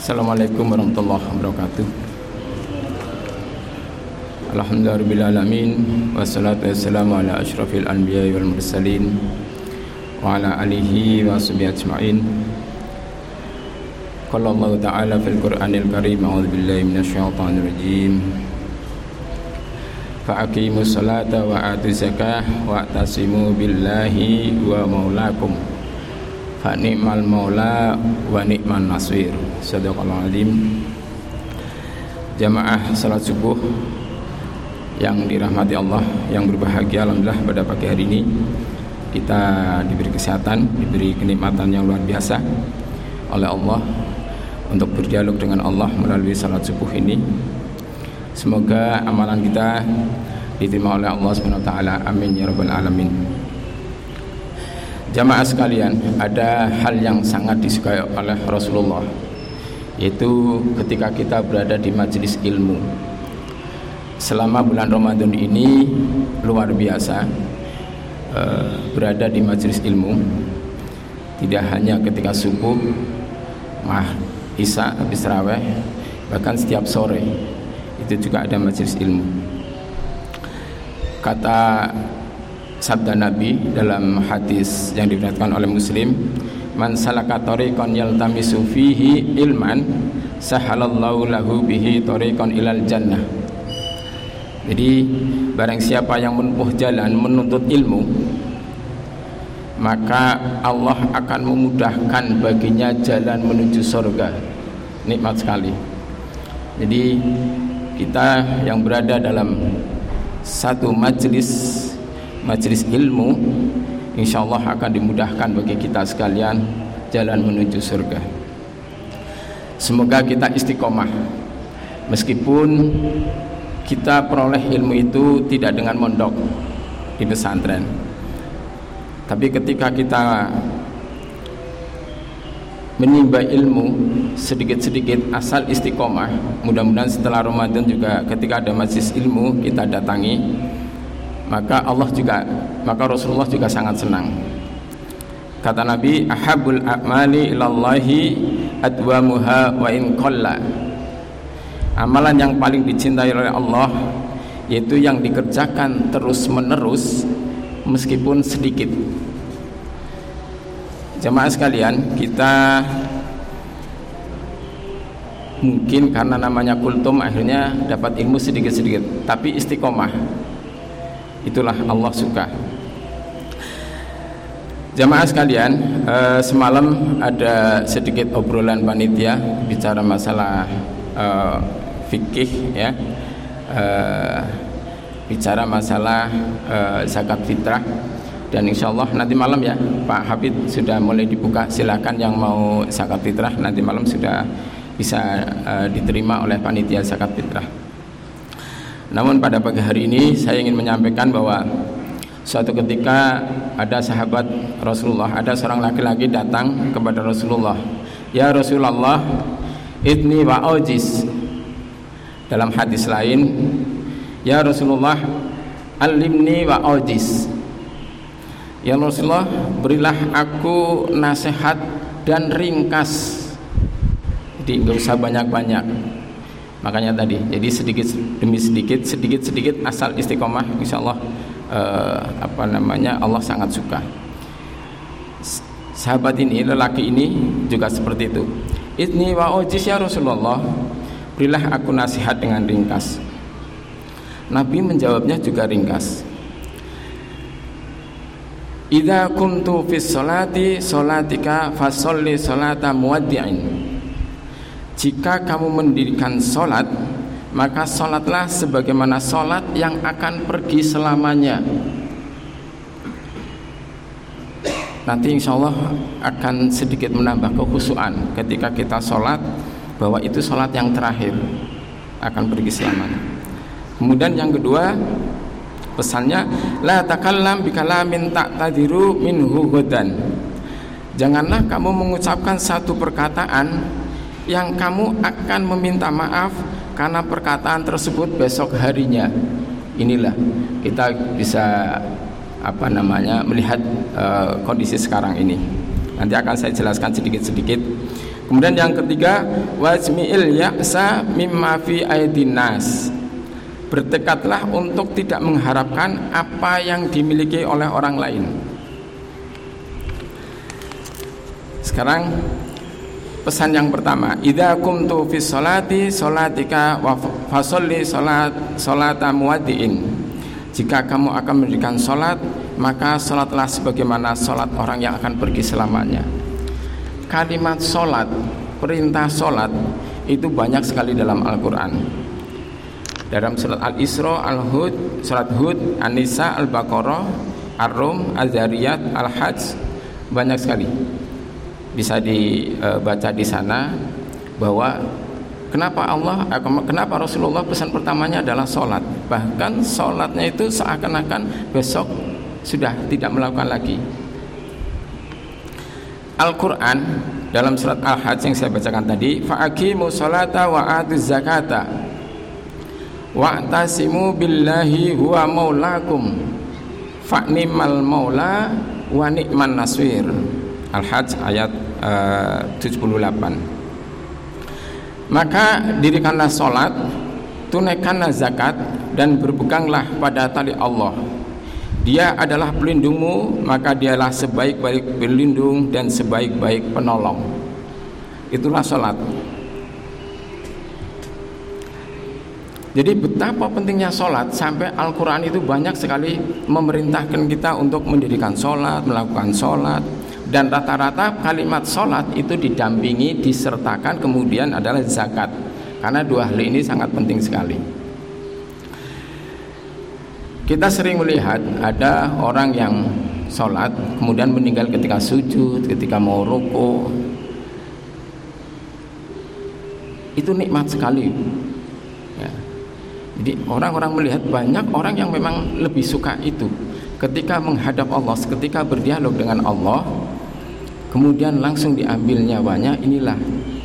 Assalamualaikum warahmatullahi wabarakatuh. Alhamdulillahirrahmanirrahim. Wassalatu wassalamu ala ashrafil anbiya wal mursalin Wa ala alihi wa sahbihi ajma'in. Qala Allah Ta'ala fil Qur'anil Karim A'udzu billahi minasyaitonir rajim Fa'aqimu salata wa atu zakah wa tasimu billahi wa maulakum fa ni'mal maula wa ni'man nasir. Sadaqallahu alim. Jamaah salat subuh yang dirahmati Allah yang berbahagia alhamdulillah pada pagi hari ini kita diberi kesehatan diberi kenikmatan yang luar biasa oleh Allah untuk berdialog dengan Allah melalui salat subuh ini. Semoga amalan kita diterima oleh Allah SWT amin ya rabbal alamin Jamaah sekalian, ada hal yang sangat disukai oleh Rasulullah yaitu ketika kita berada di majelis ilmu. Selama bulan Ramadan ini luar biasa uh, berada di majelis ilmu. Tidak hanya ketika subuh, mah isya habis raweh, bahkan setiap sore itu juga ada majelis ilmu. Kata sabda Nabi dalam hadis yang diriwayatkan oleh Muslim man salaka tariqan yaltamisu fihi ilman sahalallahu lahu bihi tariqan ilal jannah. Jadi barang siapa yang menempuh jalan menuntut ilmu maka Allah akan memudahkan baginya jalan menuju surga. Nikmat sekali. Jadi kita yang berada dalam satu majelis majelis ilmu insya Allah akan dimudahkan bagi kita sekalian jalan menuju surga. Semoga kita istiqomah. Meskipun kita peroleh ilmu itu tidak dengan mondok di pesantren. Tapi ketika kita menimba ilmu sedikit-sedikit asal istiqomah mudah-mudahan setelah Ramadan juga ketika ada majelis ilmu kita datangi maka Allah juga maka Rasulullah juga sangat senang. Kata Nabi ahabul a'mali ilallahi adwamuha wa in qalla. Amalan yang paling dicintai oleh Allah yaitu yang dikerjakan terus menerus meskipun sedikit. Jemaah sekalian kita mungkin karena namanya kultum akhirnya dapat ilmu sedikit-sedikit tapi istiqomah itulah Allah suka. Jamaah sekalian, eh, semalam ada sedikit obrolan panitia bicara masalah eh, fikih ya, eh, bicara masalah eh, zakat fitrah. Dan insya Allah nanti malam ya Pak Habib sudah mulai dibuka. Silakan yang mau zakat fitrah nanti malam sudah bisa eh, diterima oleh panitia zakat fitrah. Namun pada pagi hari ini saya ingin menyampaikan bahwa suatu ketika ada sahabat Rasulullah, ada seorang laki-laki datang kepada Rasulullah. Ya Rasulullah, idni wa ojis. Dalam hadis lain, Ya Rasulullah, alimni wa ojis. Ya Rasulullah, berilah aku nasihat dan ringkas. Jadi nggak usah banyak-banyak makanya tadi jadi sedikit demi sedikit sedikit sedikit asal istiqomah insya Allah eh, apa namanya Allah sangat suka. Sahabat ini lelaki ini juga seperti itu. Idni wa ojis ya Rasulullah Berilah aku nasihat dengan ringkas. Nabi menjawabnya juga ringkas. Idza kuntu fis solati solatika fasolli solata muwaddi'in jika kamu mendirikan sholat maka sholatlah sebagaimana sholat yang akan pergi selamanya. Nanti insya Allah akan sedikit menambah kekhusuan ketika kita sholat bahwa itu sholat yang terakhir akan pergi selamanya. Kemudian yang kedua pesannya la takallam bikalamin tak tadiru minhu godan janganlah kamu mengucapkan satu perkataan yang kamu akan meminta maaf karena perkataan tersebut besok harinya. Inilah kita bisa apa namanya melihat uh, kondisi sekarang ini. Nanti akan saya jelaskan sedikit-sedikit. Kemudian yang ketiga, wajmi'il ya'sa mimma fi aidinas. Bertekadlah untuk tidak mengharapkan apa yang dimiliki oleh orang lain. Sekarang pesan yang pertama, idza kumtu fi sholati sholatika wa fasolli sholat sholata muwaddiin. Jika kamu akan mendirikan sholat, maka sholatlah sebagaimana sholat orang yang akan pergi selamanya. Kalimat sholat perintah sholat itu banyak sekali dalam Al-Quran. Dalam surat Al-Isra, Al-Hud, surat Hud, An-Nisa, Al-Baqarah, Ar-Rum, Al-Zariyat, Al-Hajj banyak sekali bisa dibaca di sana bahwa kenapa Allah eh, kenapa Rasulullah pesan pertamanya adalah sholat. Bahkan sholatnya itu seakan-akan besok sudah tidak melakukan lagi. Al-Quran dalam surat Al-Hajj yang saya bacakan tadi fa'aqimu salata wa atu zakata wa'tasimu billahi huwa maulakum. Fa'nimal maula wa ni'man naswir Al-Hajj ayat eh, uh, 78 maka dirikanlah solat tunaikanlah zakat dan berpeganglah pada tali Allah. Dia adalah pelindungmu maka dialah sebaik-baik pelindung dan sebaik-baik penolong. Itulah sholat. Jadi betapa pentingnya sholat sampai Al-Quran itu banyak sekali memerintahkan kita untuk mendirikan sholat, melakukan sholat dan rata-rata kalimat sholat itu didampingi, disertakan kemudian adalah zakat karena dua hal ini sangat penting sekali. Kita sering melihat ada orang yang sholat kemudian meninggal ketika sujud, ketika mau ruku. Itu nikmat sekali. Ya. Jadi orang-orang melihat banyak orang yang memang lebih suka itu ketika menghadap Allah, ketika berdialog dengan Allah, kemudian langsung diambil nyawanya. Inilah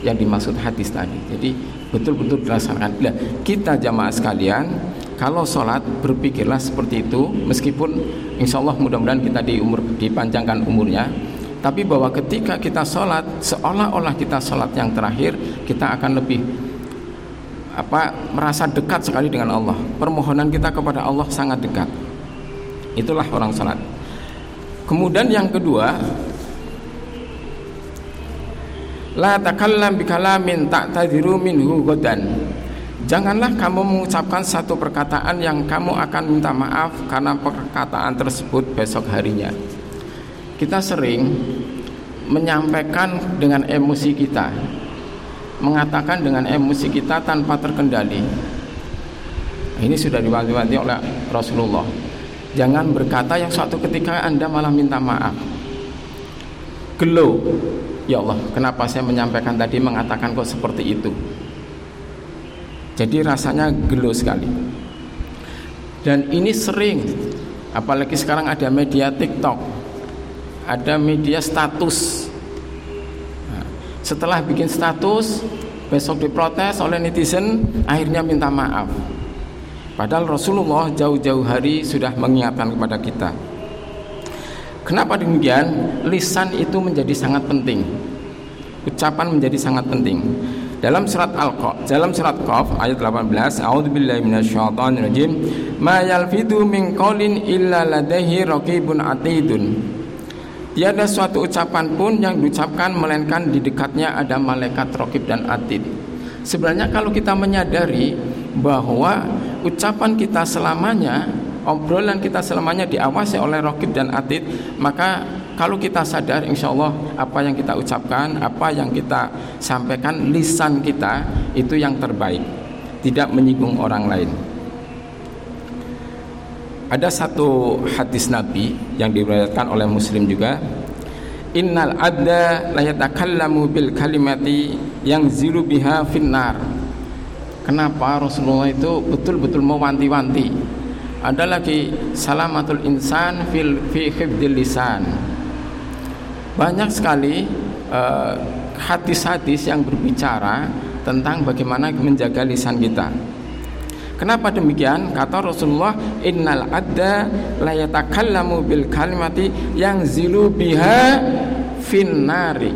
yang dimaksud hadis tadi. Jadi betul-betul dilaksanakan. Nah, kita jamaah sekalian kalau sholat berpikirlah seperti itu meskipun insya Allah mudah-mudahan kita di umur, dipanjangkan umurnya tapi bahwa ketika kita sholat seolah-olah kita sholat yang terakhir kita akan lebih apa merasa dekat sekali dengan Allah permohonan kita kepada Allah sangat dekat itulah orang sholat kemudian yang kedua la takallam bikalamin ta'tadiru minhu godan Janganlah kamu mengucapkan satu perkataan yang kamu akan minta maaf karena perkataan tersebut besok harinya. Kita sering menyampaikan dengan emosi kita, mengatakan dengan emosi kita tanpa terkendali. Ini sudah diwanti-wanti oleh Rasulullah. Jangan berkata yang suatu ketika Anda malah minta maaf. Gelo. Ya Allah, kenapa saya menyampaikan tadi mengatakan kok seperti itu? Jadi rasanya gelo sekali. Dan ini sering, apalagi sekarang ada media TikTok, ada media status. Nah, setelah bikin status, besok diprotes oleh netizen, akhirnya minta maaf. Padahal Rasulullah jauh-jauh hari sudah mengingatkan kepada kita. Kenapa demikian? Lisan itu menjadi sangat penting. Ucapan menjadi sangat penting. Dalam surat Al-Qaf, dalam surat Qaf ayat 18, A'udzubillahi minasyaitonirrajim, ma yalfidu min qaulin illa ladaihi raqibun atidun. Tiada suatu ucapan pun yang diucapkan melainkan di dekatnya ada malaikat raqib dan atid. Sebenarnya kalau kita menyadari bahwa ucapan kita selamanya, obrolan kita selamanya diawasi oleh raqib dan atid, maka kalau kita sadar insya Allah apa yang kita ucapkan, apa yang kita sampaikan, lisan kita itu yang terbaik, tidak menyinggung orang lain. Ada satu hadis Nabi yang diriwayatkan oleh Muslim juga. Innal adda la yatakallamu bil kalimati yang ziru biha finnar. Kenapa Rasulullah itu betul-betul mewanti-wanti? Ada lagi salamatul insan fil fi khifdil lisan banyak sekali eh, hadis-hadis uh, yang berbicara tentang bagaimana menjaga lisan kita. Kenapa demikian? Kata Rasulullah, "Innal adda la yatakallamu bil kalimati yang zilu biha finnari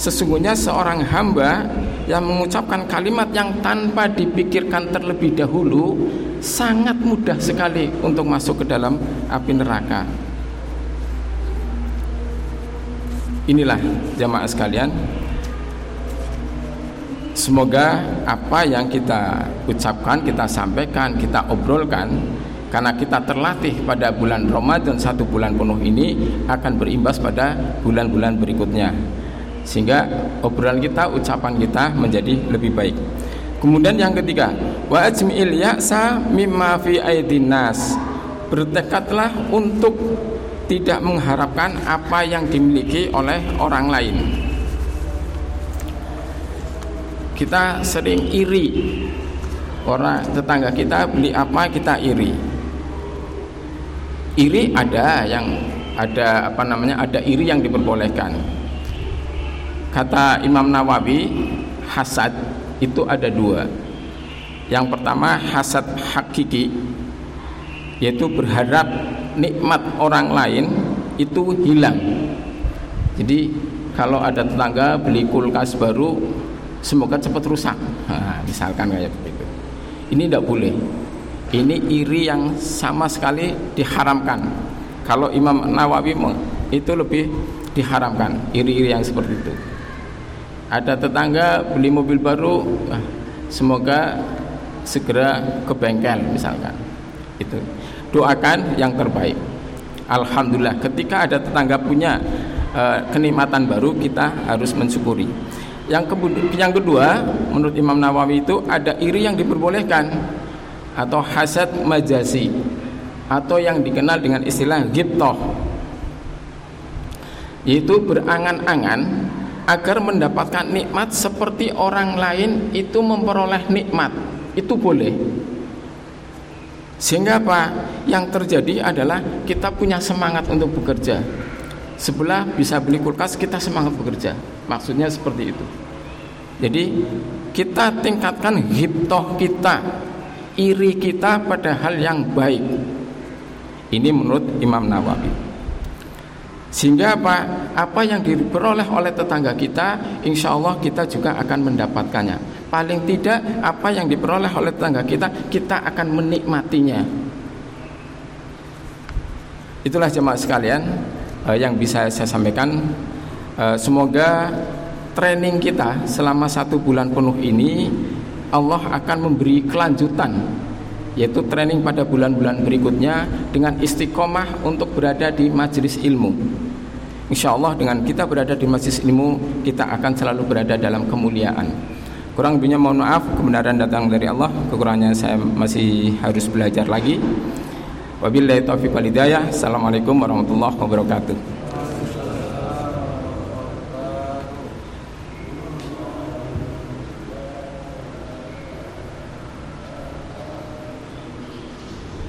Sesungguhnya seorang hamba yang mengucapkan kalimat yang tanpa dipikirkan terlebih dahulu sangat mudah sekali untuk masuk ke dalam api neraka. Inilah jamaah sekalian. Semoga apa yang kita ucapkan, kita sampaikan, kita obrolkan karena kita terlatih pada bulan Ramadan satu bulan penuh ini akan berimbas pada bulan-bulan berikutnya sehingga obrolan kita, ucapan kita menjadi lebih baik. Kemudian yang ketiga, wa ajmi'il ya'sa mimma fi aidinas. Bertekadlah untuk tidak mengharapkan apa yang dimiliki oleh orang lain. Kita sering iri. Orang tetangga kita beli apa kita iri. Iri ada yang ada apa namanya? Ada iri yang diperbolehkan Kata Imam Nawawi, hasad itu ada dua. Yang pertama hasad hakiki, yaitu berharap nikmat orang lain itu hilang. Jadi kalau ada tetangga beli kulkas baru, semoga cepat rusak. Nah, misalkan kayak begitu. Ini tidak boleh. Ini iri yang sama sekali diharamkan. Kalau Imam Nawawi itu lebih diharamkan iri-iri yang seperti itu ada tetangga beli mobil baru semoga segera ke bengkel misalkan. Itu. Doakan yang terbaik. Alhamdulillah ketika ada tetangga punya uh, kenikmatan baru kita harus mensyukuri. Yang, yang kedua menurut Imam Nawawi itu ada iri yang diperbolehkan atau hasad majasi atau yang dikenal dengan istilah giptoh yaitu berangan-angan agar mendapatkan nikmat seperti orang lain itu memperoleh nikmat. Itu boleh. Sehingga apa? Yang terjadi adalah kita punya semangat untuk bekerja. Sebelah bisa beli kulkas kita semangat bekerja. Maksudnya seperti itu. Jadi kita tingkatkan hiptoh kita iri kita pada hal yang baik. Ini menurut Imam Nawawi sehingga apa? Apa yang diperoleh oleh tetangga kita, insya Allah kita juga akan mendapatkannya. Paling tidak apa yang diperoleh oleh tetangga kita, kita akan menikmatinya. Itulah jemaah sekalian eh, yang bisa saya sampaikan. Eh, semoga training kita selama satu bulan penuh ini Allah akan memberi kelanjutan yaitu training pada bulan-bulan berikutnya dengan istiqomah untuk berada di majelis ilmu. Insya Allah dengan kita berada di majelis ilmu kita akan selalu berada dalam kemuliaan. Kurang lebihnya mohon maaf, kebenaran datang dari Allah, kekurangannya saya masih harus belajar lagi. Wabillahi taufiq walhidayah. Assalamualaikum warahmatullahi wabarakatuh.